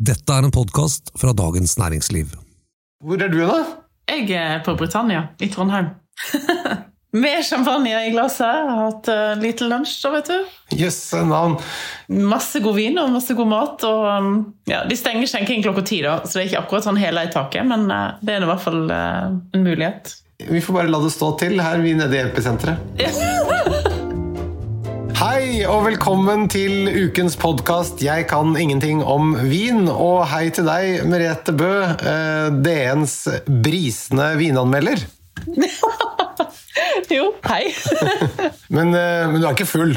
Dette er en podkast fra Dagens Næringsliv. Hvor er du da? Jeg er på Britannia, i Trondheim. Med champagne i glasset. Jeg har hatt uh, liten lunsj, da, vet du. Yes, navn. Masse god vin og masse god mat. Og, um, ja, de stenger skjenking klokka ti, da, så det er ikke akkurat sånn hele i taket, men uh, det er i hvert fall uh, en mulighet. Vi får bare la det stå til her, vi nede i episenteret. Hei og velkommen til ukens podkast 'Jeg kan ingenting om vin'. Og hei til deg, Merete Bø, eh, DNs brisende vinanmelder. jo, hei. men, eh, men, du er ikke full?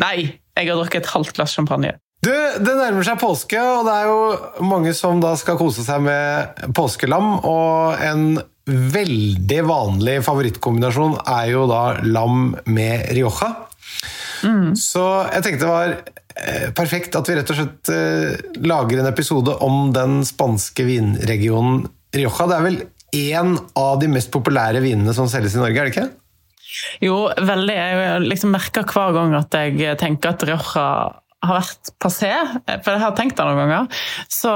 Nei, jeg har drukket et halvt glass champagne. Du, Det nærmer seg påske, og det er jo mange som da skal kose seg med påskelam. Og en veldig vanlig favorittkombinasjon er jo da lam med rioja. Mm. Så jeg tenkte det var eh, perfekt at vi rett og slett eh, lager en episode om den spanske vinregionen Rioja. Det er vel én av de mest populære vinene som selges i Norge, er det ikke? Jo, veldig. Jeg liksom merker hver gang at jeg tenker at Rioja har vært passé, for jeg har tenkt det noen ganger. Så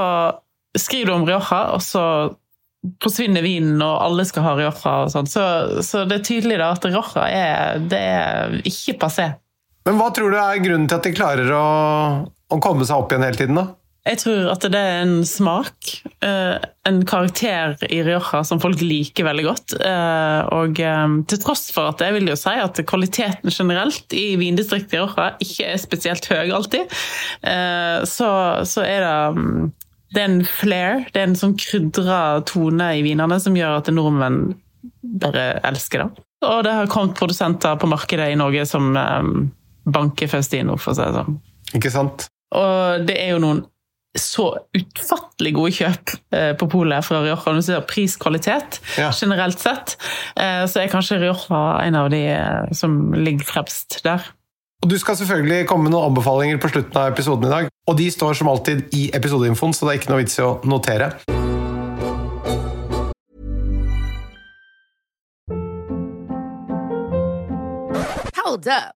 skriver du om Rioja, og så forsvinner vinen, og alle skal ha Rioja og sånn. Så, så, det er tydelig da at Rioja er, det er ikke passé. Men hva tror du er grunnen til at de klarer å, å komme seg opp igjen hele tiden, da? Jeg tror at det er en smak, eh, en karakter i Rioja som folk liker veldig godt. Eh, og eh, til tross for at jeg vil jo si at kvaliteten generelt i vindistriktet i Rioja ikke er spesielt høy alltid, så, så er det mm, det er en flair, det er en sånn krydra tone i vinene som gjør at nordmenn bare elsker det. Og det har kommet produsenter på markedet i Norge som banke Faustino, for å si det sånn. Ikke sant? Og det er jo noen så utfattelig gode kjøp eh, på polet fra Rioja. Du ser pris-kvalitet ja. generelt sett, eh, så er kanskje Rioja en av de eh, som ligger fremst der. Og Du skal selvfølgelig komme med noen anbefalinger på slutten av episoden i dag. Og de står som alltid i episodeinfoen, så det er ikke noe vits i å notere. Hold up.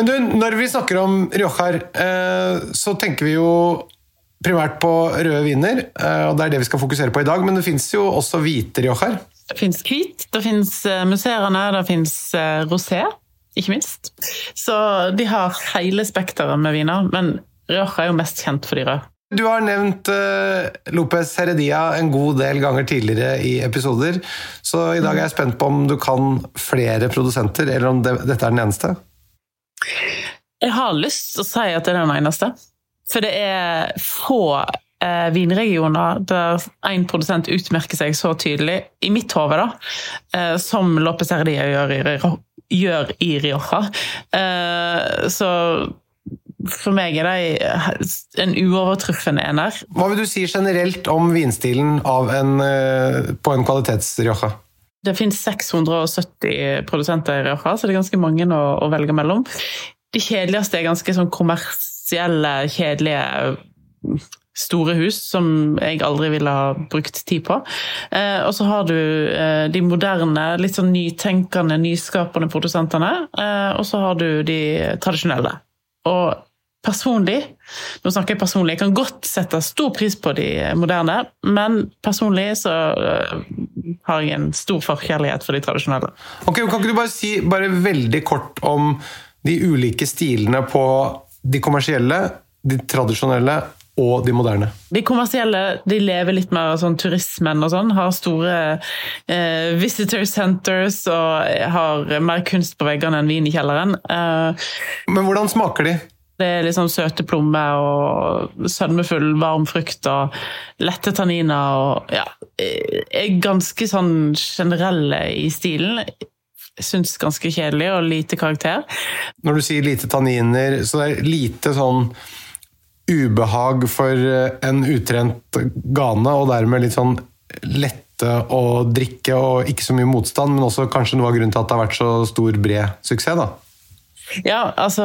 Men du, når vi snakker om Riojar, eh, så tenker vi jo primært på røde viner, eh, og det er det vi skal fokusere på i dag. Men det fins jo også hvite Riojar. Det fins hvit, det fins eh, musserende, det fins rosé, ikke minst. Så de har hele spekteret med viner, men Rioja er jo mest kjent for de røde. Du har nevnt Lopez Heredia en god del ganger tidligere i episoder, så i dag er jeg spent på om du kan flere produsenter, eller om det, dette er den eneste? Jeg har lyst til å si at det er den eneste. For det er få eh, vinregioner der én produsent utmerker seg så tydelig, i mitt hode, eh, som Lopez Herdia gjør i, gjør i Rioja. Eh, så for meg er de en uovertruffen ener. Hva vil du si generelt om vinstilen en, eh, på en kvalitets-Rioja? Det finnes 670 produsenter i Rioja, så det er ganske mange å, å velge mellom. De kjedeligste er ganske sånn kommersielle, kjedelige store hus som jeg aldri ville ha brukt tid på. Eh, og så har du eh, de moderne, litt sånn nytenkende, nyskapende produsentene. Eh, og så har du de tradisjonelle. Og personlig Nå snakker jeg personlig, jeg kan godt sette stor pris på de moderne, men personlig så uh, har jeg en stor forkjærlighet for de tradisjonelle. Ok, Kan ikke du bare si bare veldig kort om de ulike stilene på de kommersielle, de tradisjonelle og de moderne? De kommersielle de lever litt mer sånn turismen og sånn. Har store eh, visitor centers og har mer kunst på veggene enn vin i kjelleren. Eh, Men hvordan smaker de? Det er liksom søte plommer og sødmefull varm frukt og lette tanniner og ja, er ganske sånn generelle i stilen. Syns ganske kjedelig og lite karakter. Når du sier lite tanniner, så det er lite sånn ubehag for en utrent gane, og dermed litt sånn lette å drikke og ikke så mye motstand, men også kanskje noe av grunnen til at det har vært så stor, bred suksess? da? Ja, altså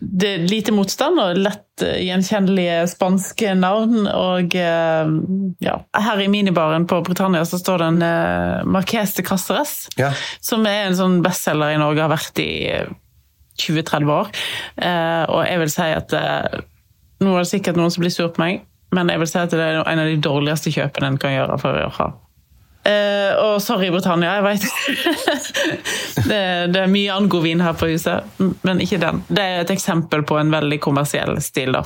det er Lite motstand og lett gjenkjennelige spanske navn. Og ja, her i minibaren på Britannia så står det en uh, Marques de Caceres, ja. som er en sånn bestselger i Norge, har vært i 20-30 år. Uh, og jeg vil si at Nå er det sikkert noen som blir sur på meg, men jeg vil si at det er en av de dårligste kjøpene en kan gjøre for Rioja. Uh, og sorry, Britannia, jeg veit det, det, er mye annen god vin her på huset, men ikke den. Det er et eksempel på en veldig kommersiell stil, da.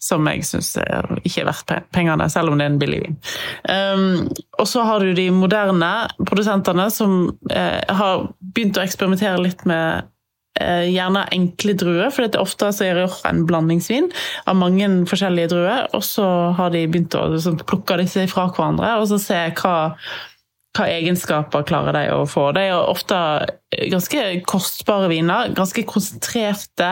Som jeg syns ikke er verdt pengene, selv om det er en billig vin. Um, og så har du de moderne produsentene som eh, har begynt å eksperimentere litt med Eh, gjerne enkle druer, for ofte er Rioja en blandingsvin av mange forskjellige druer. Og så har de begynt å sånn, plukke disse fra hverandre og så se hva, hva egenskaper klarer de å få. De er ofte ganske kostbare viner, ganske konsentrerte.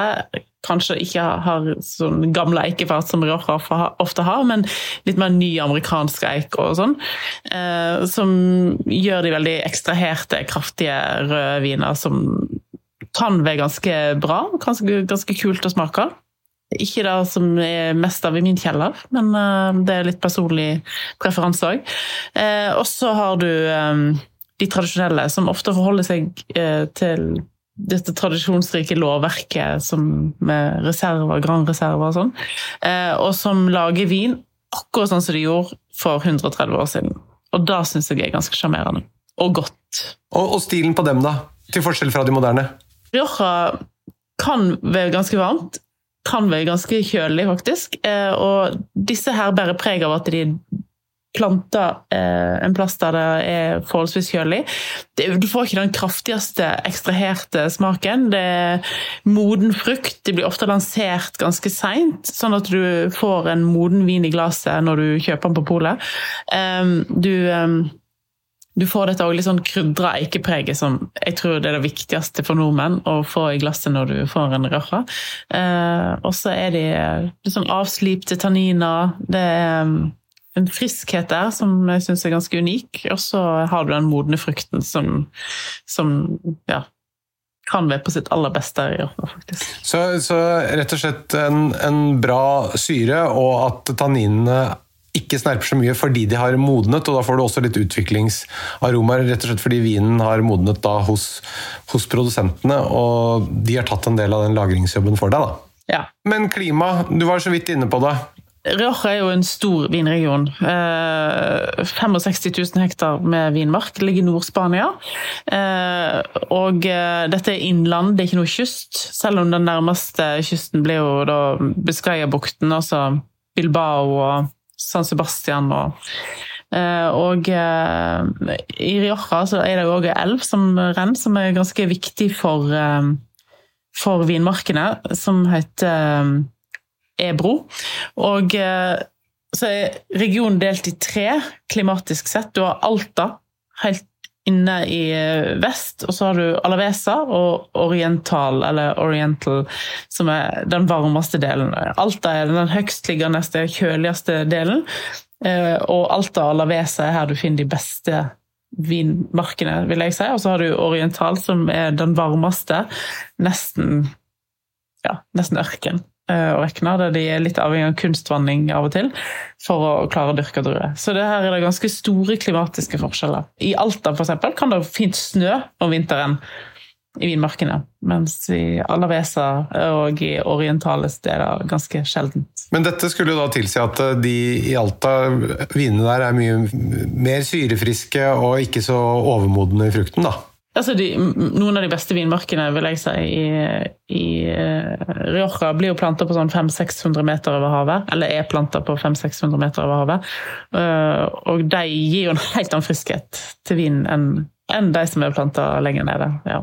Kanskje ikke har sånn gamle eikefat som Rioja ofte har, men litt mer ny amerikansk eik og sånn. Eh, som gjør de veldig ekstraherte, kraftige røde viner som kan være ganske bra. Ganske, ganske kult å smake. Ikke det som er mest av i min kjeller, men uh, det er litt personlig preferanse òg. Uh, og så har du um, de tradisjonelle, som ofte forholder seg til dette tradisjonsrike lovverket som med reserver, Grand Reserver og sånn, og som lager vin akkurat sånn som de gjorde for 130 år siden. Og da syns jeg er ganske sjarmerende. Og godt. Og, og stilen på dem, da? Til forskjell fra de moderne? Rioja kan være ganske varmt, kan være ganske kjølig, faktisk. Eh, og disse her bærer preg av at de planter eh, en plass der det er forholdsvis kjølig. Du får ikke den kraftigste ekstraherte smaken. Det er moden frukt. De blir ofte lansert ganske seint, sånn at du får en moden vin i glasset når du kjøper den på polet. Du du får dette litt sånn krydra eikepreget som jeg tror det er det viktigste for nordmenn å få i glasset når du får en røra. Eh, og så er de litt sånn avslipte tanniner. Det er mm, en friskhet der som jeg syns er ganske unik. Og så har du den modne frukten som, som ja, kan være på sitt aller beste. Faktisk. Så, så, rett og slett en, en bra syre, og at tanninene ikke snerper så mye fordi de har modnet, og da får du også litt utviklingsaromaer, rett og slett fordi vinen har modnet da hos, hos, produsentene, og de har tatt en del av den lagringsjobben for deg. da. Ja. Men klima, du var så vidt inne på det. Rioja er jo en stor vinregion. Eh, 65 000 hektar med vinmark. Ligger i Nord-Spania. Eh, og eh, dette er innland, det er ikke noe kyst. Selv om den nærmeste kysten blir jo da Biscaya-bukten, altså Bilbao og San Sebastian og eh, og eh, i Rioja så er det jo òg elv som renner, som er ganske viktig for, eh, for vinmarkene, som heter Ebro. Og så er regionen delt i tre, klimatisk sett. Du har Alta, helt inne i vest, og så har du Alavesa og Oriental, eller Oriental, som er den varmeste delen. Alta er den høgstliggende, kjøligste delen. Eh, og Alta og Alavesa er her du finner de beste vinmarkene, vil jeg si. Og så har du Oriental, som er den varmeste. Nesten, ja, nesten ørken. Eh, å regne, der de er litt avhengig av kunstvanning av og til for å klare å dyrke druer. Så det her er det ganske store klimatiske forskjeller. I Alta for eksempel, kan det fint snø om vinteren i vinmarkene, mens i Alavesa og i orientale steder ganske sjeldent. Men dette skulle jo da tilsi at eh, de i Alta, vinene der er mye mer syrefriske og ikke så overmodne i frukten, da? Altså de, noen av de beste vinmarkene vil jeg si, i, i uh, Rioja blir jo planta på sånn 500-600 meter over havet. Eller er planta på 500-600 meter over havet. Uh, og de gir jo en helt annen friskhet til vinen enn, enn de som er planta lenger nede. ja.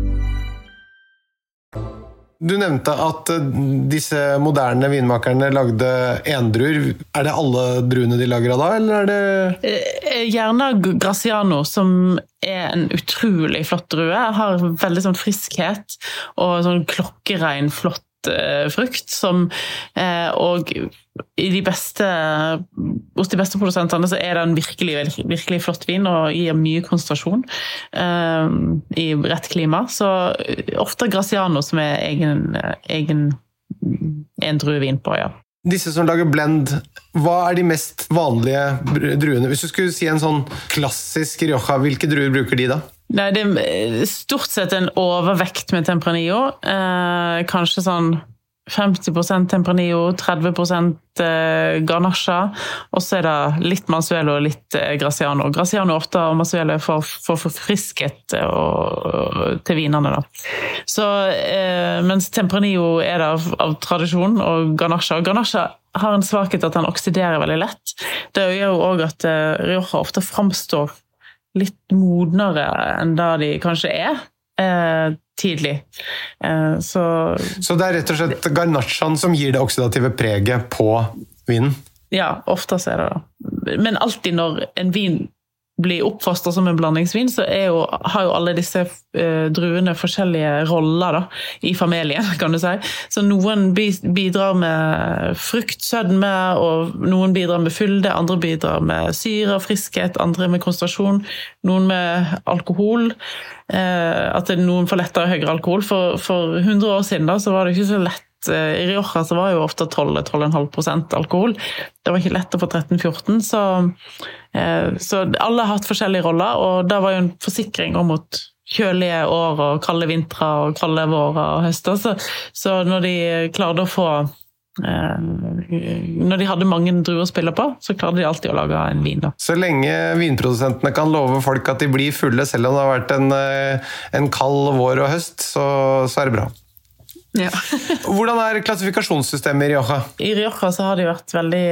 Du nevnte at eh, disse moderne vinmakerne lagde endruer. Er det alle druene de lager av da, eller er det Eh, Gjerne Graciano, som er en utrolig flott drue. Har veldig sånn friskhet og sånn klokkerein, flott eh, frukt. Som, eh, og de beste, hos de beste produsentene så er det en virkelig, virkelig flott vin og gir mye konsentrasjon eh, i rett klima. Så ofte Graciano som er egen, egen en på, ja. Disse som lager blend, hva er de mest vanlige druene? Hvis du skulle si en sånn klassisk Rioja, hvilke druer bruker de da? Nei, det er stort sett en overvekt med Tempranillo. Eh, kanskje sånn 50% Tempranillo, 30 eh, Garnasha, og så er det litt Mansuelo og litt eh, Graciano. Graciano ofte og Mansuelo er for, for forfrisket eh, til vinene. Da. Så, mens Tempranillo er det av, av tradisjon, og Garnasha. Ganasja har en svakhet at den oksiderer veldig lett. Det gjør jo òg at Rioja ofte framstår litt modnere enn det de kanskje er eh, tidlig. Eh, så Så det er rett og slett garnachaen som gir det oksidative preget på vinen? ja, oftest er det det. Men alltid når en vin blir oppfostra som en blandingsvin, så jo, har jo alle disse eh, druene forskjellige roller da, i familien, kan du si. Så noen bidrar med fruktsødme, og noen bidrar med fylde, andre bidrar med syre og friskhet, andre med konsentrasjon, noen med alkohol. Eh, at noen får lettere høyere alkohol. For, for 100 år siden da, så var det ikke så lett i Rioja så var jo ofte 12-12,5% alkohol. Det var ikke lett å få 13-14, så, eh, så alle har hatt forskjellige roller. Og det var jo en forsikring om mot kjølige år og kalde vintre og kalde vårer og høster. Så, så når de klarte å få eh, Når de hadde mange druer å spille på, så klarte de alltid å lage en vin. da. Så lenge vinprodusentene kan love folk at de blir fulle selv om det har vært en, eh, en kald vår og høst, så, så er det bra. Hvordan er klassifikasjonssystemet i Rioja? I Rioja så har det vært veldig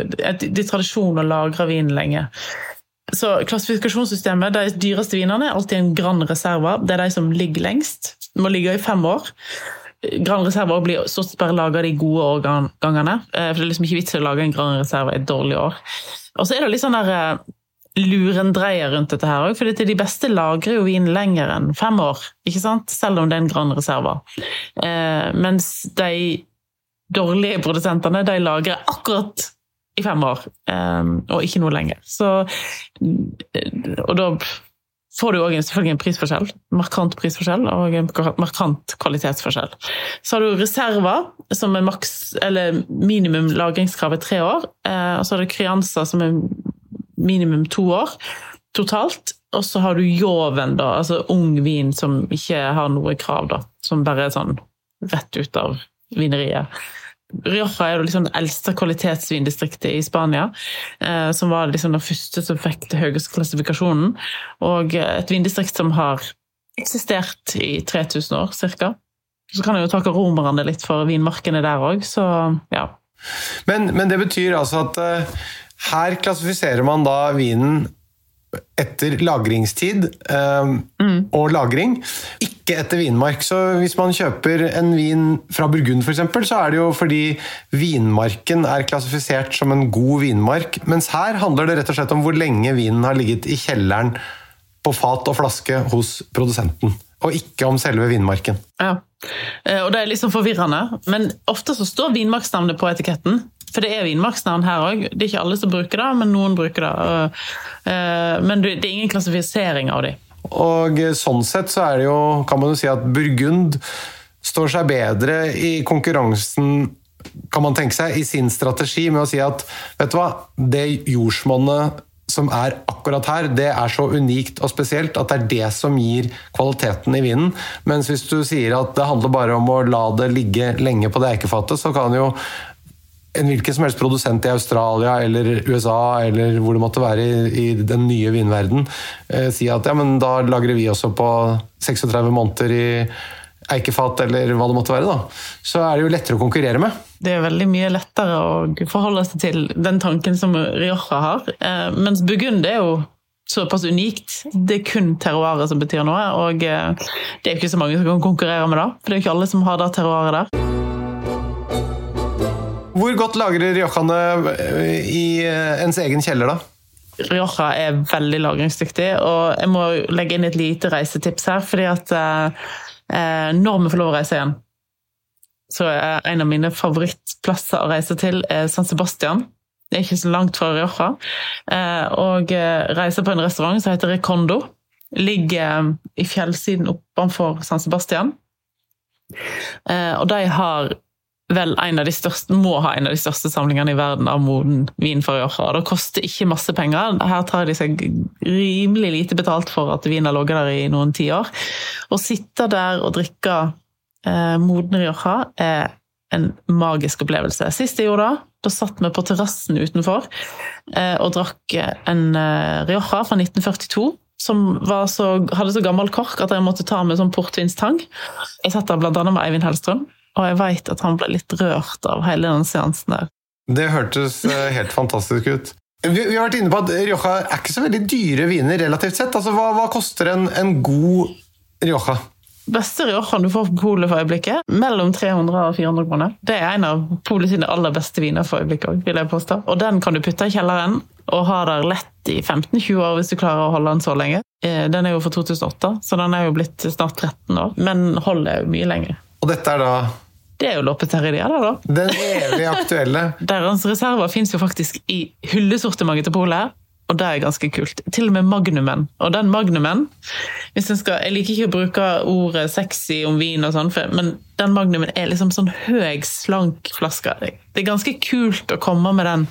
det er De tradisjon å lagre vin lenge. Så klassifikasjonssystemet, De dyreste vinene er alltid en Grand Reserva. Det er de som ligger lengst. De må ligge i fem år. Grand Reserva blir stort sett bare laga de gode årgangene. eh, For det er liksom ikke vits i å lage en Grand Reserva i et dårlig år. Og så er det litt sånn der eh, lurendreier rundt dette her òg. For de beste lagrer jo vin lenger enn fem år, ikke sant? selv om det er en Grand Reserva. Eh, mens de dårlige produsentene de lagrer akkurat i fem år, eh, og ikke noe lenger. Så, eh, og da får du òg selvfølgelig en prisforskjell. Markant prisforskjell og en markant kvalitetsforskjell. Så har du reserver, som er maks, minimum lagringskrav er tre år. Eh, og så har du Crianza, som er minimum to år totalt. Og så har du Joven, da, altså ung vin som ikke har noe krav, da. Som bare er sånn rett ut av vineriet. Rioja er liksom det eldste kvalitetsvindistriktet i Spania, eh, som var liksom det første som fikk den høyeste klassifikasjonen. Og et vindistrikt som har eksistert i 3000 år, cirka. Så kan jeg jo takke romerne litt for vinmarkene der òg, så ja. Men, men det betyr altså at eh, her klassifiserer man da vinen etter lagringstid eh, og lagring, ikke etter vinmark. Så hvis man kjøper en vin fra Burgund f.eks., så er det jo fordi vinmarken er klassifisert som en god vinmark, mens her handler det rett og slett om hvor lenge vinen har ligget i kjelleren på fat og flaske hos produsenten, og ikke om selve vinmarken. Ja. Eh, Og det er litt sånn forvirrende, men ofte så står vinmarksnavnet på etiketten. For det er vinmarksnavn her òg. Det er ikke alle som bruker det, men noen bruker det. Eh, Men det er ingen klassifisering av dem. Og sånn sett så er det jo, kan man jo si at Burgund står seg bedre i konkurransen, kan man tenke seg, i sin strategi med å si at vet du hva, det jordsmonnet som er akkurat her, det er så unikt og spesielt at det er det som gir kvaliteten i vinen. Mens hvis du sier at det handler bare om å la det ligge lenge på det eikefatet, så kan jo en hvilken som helst produsent i Australia eller USA eller hvor det måtte være i, i den nye vinverden, eh, si at ja, men da lagrer vi også på 36 måneder i eikefat eller hva det måtte være. da. Så er det jo lettere å konkurrere med. Det er veldig mye lettere å forholde seg til den tanken som Rioja har. Eh, Mens Burgund er jo såpass unikt. Det er kun terroiret som betyr noe, og eh, det er jo ikke så mange som kan konkurrere med det. For det er jo ikke alle som har det terroiret der. Hvor godt lagrer riojaene eh, i eh, ens egen kjeller, da? Rioja er veldig lagringsdyktig, og jeg må legge inn et lite reisetips her. fordi at eh, eh, når vi får lov å reise igjen, så er en av mine favorittplasser å reise til er San Sebastian. Det er ikke så langt fra Rioja. Eh, og eh, reise på en restaurant som heter Recondo. Ligger i fjellsiden oppenfor San Sebastian. Eh, og de har vel en av de største, må ha en av de største samlingene i verden av moden vin fra Rioja. Det koster ikke masse penger. Her tar de seg rimelig lite betalt for at vinen har ligget der i noen tiår. Å sitte der og drikke eh, moden Rioja er en magisk opplevelse. Sist jeg gjorde det, da satt vi på terrassen utenfor eh, og drakk en eh, Rioja fra 1942. Som så, hadde så gammel kork at jeg måtte ta med sånn portvinstang. Jeg satt der annet med Eivind Hellstrøm, og jeg veit at han ble litt rørt av hele den seansen der. Det hørtes eh, helt fantastisk ut. Vi, vi har vært inne på at Rioja er ikke så veldig dyre viner relativt sett. Altså, hva, hva koster en, en god Rioja? Beste Riojaen du får på polet for øyeblikket, mellom 300 og 400 kroner. Det er en av polet sine aller beste viner for øyeblikket òg, vil jeg påstå. Og den kan du putte i kjelleren og ha der lett i 15-20 år hvis du klarer å holde den så lenge. Eh, Den er jo fra 2008, så den er jo blitt snart 13 år, men holder jo mye lenger. Og dette er da Det er jo Loppe Terridia, det, da. den evig aktuelle. Deres reserver fins jo faktisk i hyllesortimentet til polet, og det er ganske kult. Til og med Magnumen. Og den Magnumen hvis jeg, skal, jeg liker ikke å bruke ordet sexy om vin, og sånn, men den Magnumen er liksom sånn høy, slank flaske. Det er ganske kult å komme med den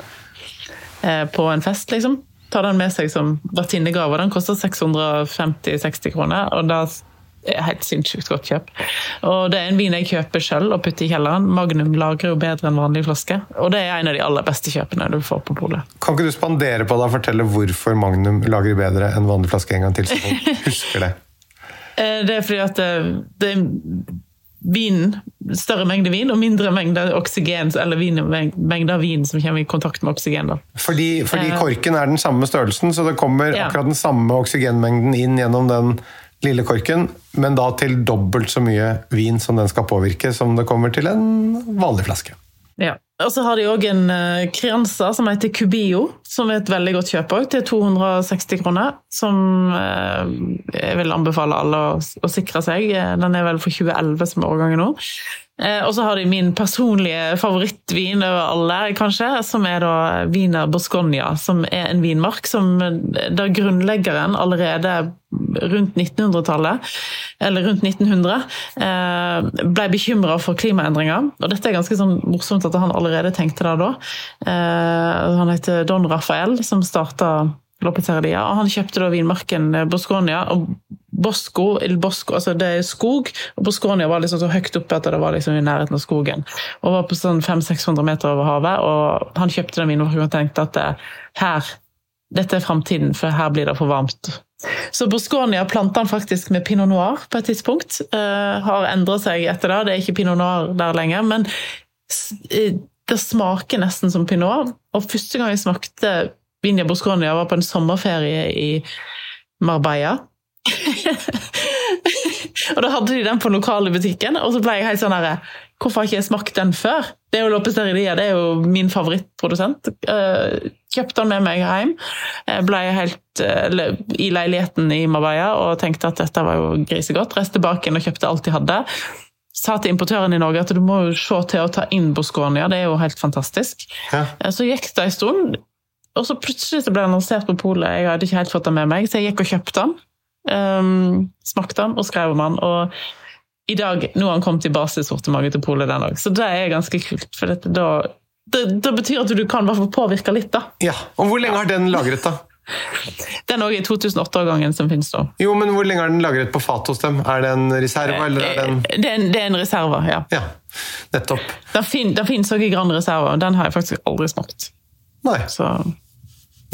eh, på en fest, liksom. Ta den med seg som vertinnegave. Den koster 650-60 kroner, og det er helt sinnssykt godt kjøp. Og det er en vin jeg kjøper sjøl og putter i kjelleren. Magnum lagrer jo bedre enn vanlig flaske, og det er en av de aller beste kjøpene du får på polet. Kan ikke du spandere på deg og fortelle hvorfor Magnum lager bedre enn vanlig flaske en gang til, så folk husker det? Eh, Det er fordi at det, det er vinen, større mengde vin og mindre mengde oksygen, eller vin, mengde av vin som kommer i kontakt med oksygen. Da. Fordi, fordi korken er den samme størrelsen, så det kommer Ja. akkurat den samme oksygenmengden inn gjennom den lille korken, men da til dobbelt så mye vin som den skal påvirke, som det kommer til en vanlig flaske. Ja. Og så har de òg en uh, Crianza som heter Cubio, som er et veldig godt kjøp òg, til 260 kroner. Som eh, jeg vil anbefale alle å, å sikre seg. Eh, Den er vel for 2011 som er nå. Eh, og så har de min personlige favorittvin over alle, kanskje, som er da Wiener Bosconia, som er en vinmark som eh, da grunnleggeren allerede rundt 1900-tallet, eller rundt 1900, eh, ble bekymra for klimaendringer. Og dette er ganske sånn morsomt at han allerede tenkte det da. Han heter Don Rafael, som starta Lopeteria, han kjøpte da vinmarken Bosconia. og Bosco, il Bosco, altså det er skog, og Bosconia var liksom så høyt oppe at det var liksom i nærheten av skogen. Og var på sånn 500-600 meter over havet, og han kjøpte den vinmarken og tenkte at her, dette er framtiden, for her blir det for varmt. Så Bosconia planta han faktisk med pinot noir på et tidspunkt. Uh, har endra seg etter det, det er ikke pinot noir der lenger. Men eh, det smaker nesten som pinot. Og første gang jeg smakte Vinja Bosconia var på en sommerferie i Marbella. og da hadde de den på lokale butikken, og så ble jeg helt sånn herre Hvorfor har ikke jeg smakt den før? Det er jo Loppesteria, det er jo min favorittprodusent. Eh, kjøpte den med meg hjem. Jeg ble helt uh, i leiligheten i Marbella og tenkte at dette var jo grisegodt. Reiste inn og kjøpte alt de hadde. Sa til importøren i Norge at du må jo se til å ta inn Bosconia, det er jo helt fantastisk. Ja. Eh, Så gikk det en stund, og så plutselig så ble den annonsert på polet. Jeg hadde ikke helt fått den med meg, så jeg gikk og kjøpte den. Um, smakte den og skrev om den. Og i dag, nå har han kommet i basissortimentet til polet den òg, så det er ganske kult. For dette, da, det, det betyr at du kan i hvert påvirke litt, da. Ja, Og hvor lenge har den lagret, da? Den òg er 2008-årgangen som finnes da. Jo, men hvor lenge har den lagret på fat hos dem? Er det en reserve, eller er det en Det er en, det er en reserve, ja. Ja, nettopp. Den, fin, den finnes også i Grand Reserve, og den har jeg faktisk aldri smakt. Nei, Så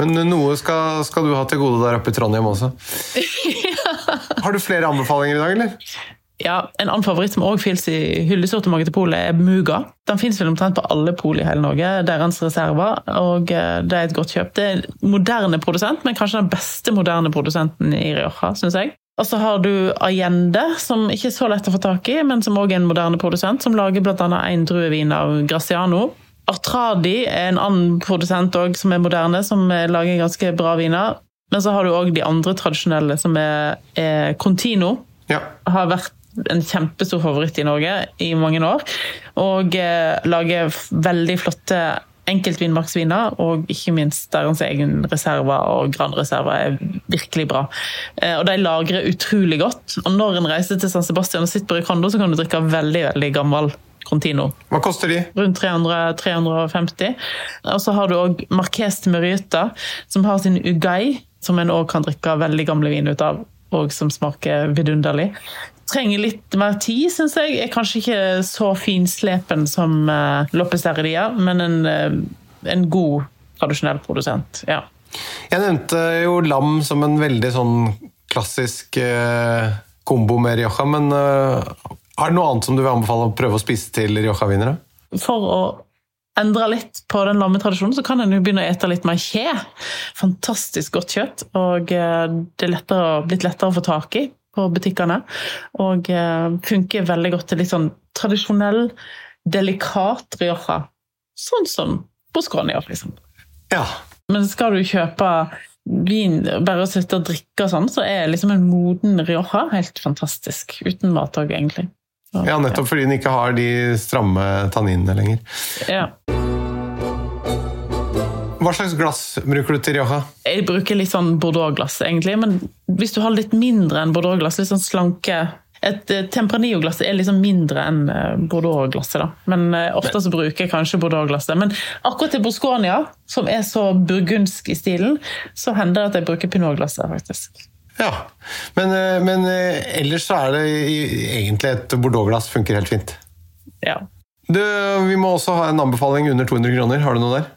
men noe skal, skal du ha til gode der oppe i Trondheim også. Har du flere anbefalinger i dag, eller? Ja, En annen favoritt som også finnes i hyllesortimentet til polet, er Muga. Den finnes vel omtrent på alle pol i hele Norge. Deres reserver, og eh, det er et godt kjøp. Det er en moderne produsent, men kanskje den beste moderne produsenten i Rioja, syns jeg. Og så har du Allende, som ikke er så lett å få tak i, men som også er en moderne produsent, som lager bl.a. en druevin av Graciano. Artradi er en annen produsent også, som er moderne, som eh, lager ganske bra viner. Men så har du òg de andre tradisjonelle, som er, er Contino. Ja. Har vært en kjempestor favoritt i Norge i mange år. Og eh, lager veldig flotte enkeltvinmarksviner, og ikke minst deres egen reserver og Grand Reserver er virkelig bra. Eh, og de lagrer utrolig godt. Og når en reiser til San Sebastian og sitter på Ricondo, så kan du drikke veldig, veldig gammel Contino. Hva koster de? Rundt 300-350. Og så har du òg Marques de Merita, som har sin Ugay, som en òg kan drikke veldig gamle vin ut av, og som smaker vidunderlig. Trenger litt mer tid, syns jeg. Er kanskje ikke så finslepen som uh, Lopez Heredia, men en, eh, en god tradisjonell produsent. Ja. Jeg nevnte jo lam som en veldig sånn klassisk eh, kombo med Rioja, men eh, er det noe annet som du vil anbefale å prøve å spise til Rioja-vinere? For å endre litt på den lammetradisjonen, så kan en jo begynne å ete litt mer kje. Fantastisk godt kjøtt, og eh, det er lettere, blitt lettere å få tak i på butikkene. Og eh, funker veldig godt til litt sånn tradisjonell, delikat rioja. Sånn som på Skånia, liksom. Ja. Men skal du kjøpe vin, bare å sitte og drikke og sånn, så er liksom en moden rioja helt fantastisk. Uten mat òg, egentlig. Ja, nettopp fordi den ikke har de stramme tanninene lenger. Ja. Hva slags glass bruker du til Rioja? Jeg bruker litt sånn Bordeaux-glass, egentlig. Men hvis du har litt mindre enn Bordeaux-glass, litt sånn slanke Et eh, Tempranillo-glass er liksom mindre enn eh, Bordeaux-glasset, da. Men eh, ofte så bruker jeg kanskje Bordeaux-glasset. Men akkurat til Bosconia, som er så burgundsk i stilen, så hender det at jeg bruker Pinot-glasset, faktisk. Ja, men, eh, men eh, ellers så er det egentlig et Bordeaux-glass funker helt fint. Ja. Du, vi må også ha en anbefaling under 200 kroner. Har du noe der?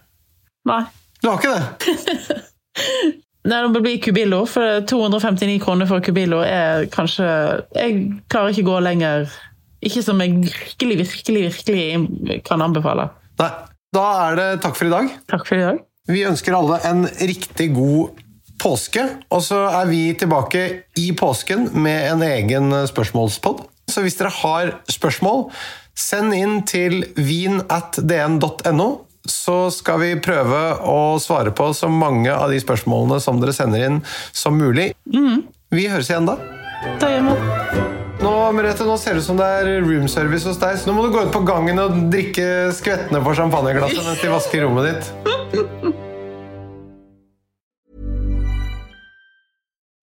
Nei. Du har ikke det? Nei, det blir Cubillo, for 259 kroner for Cubillo er kanskje Jeg klarer ikke gå lenger. Ikke som jeg virkelig, virkelig, virkelig kan anbefale. Nei. Da er det takk for i dag. Takk for i dag. Vi ønsker alle en riktig god påske, og så er vi tilbake i påsken med en egen spørsmålspod. Så hvis dere har spørsmål, send inn til vin.dn.no, så skal vi prøve å svare på så mange av de spørsmålene som dere sender inn som mulig. Vi høres igjen da. Da gjør vi Nå, Merete, nå ser det ut som det er room service hos deg, så nå må du gå ut på gangen og drikke skvettene på champagneglasset mens de vasker rommet ditt.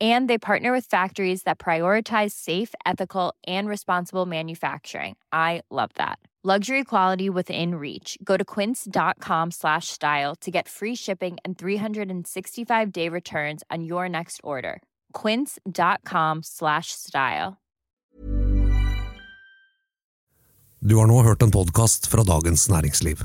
And they partner with factories that prioritize safe, ethical, and responsible manufacturing. I love that. Luxury quality within reach. Go to quince.com slash style to get free shipping and 365-day returns on your next order. quince.com slash style. Du har nå hørt en podkast fra Dagens Næringsliv.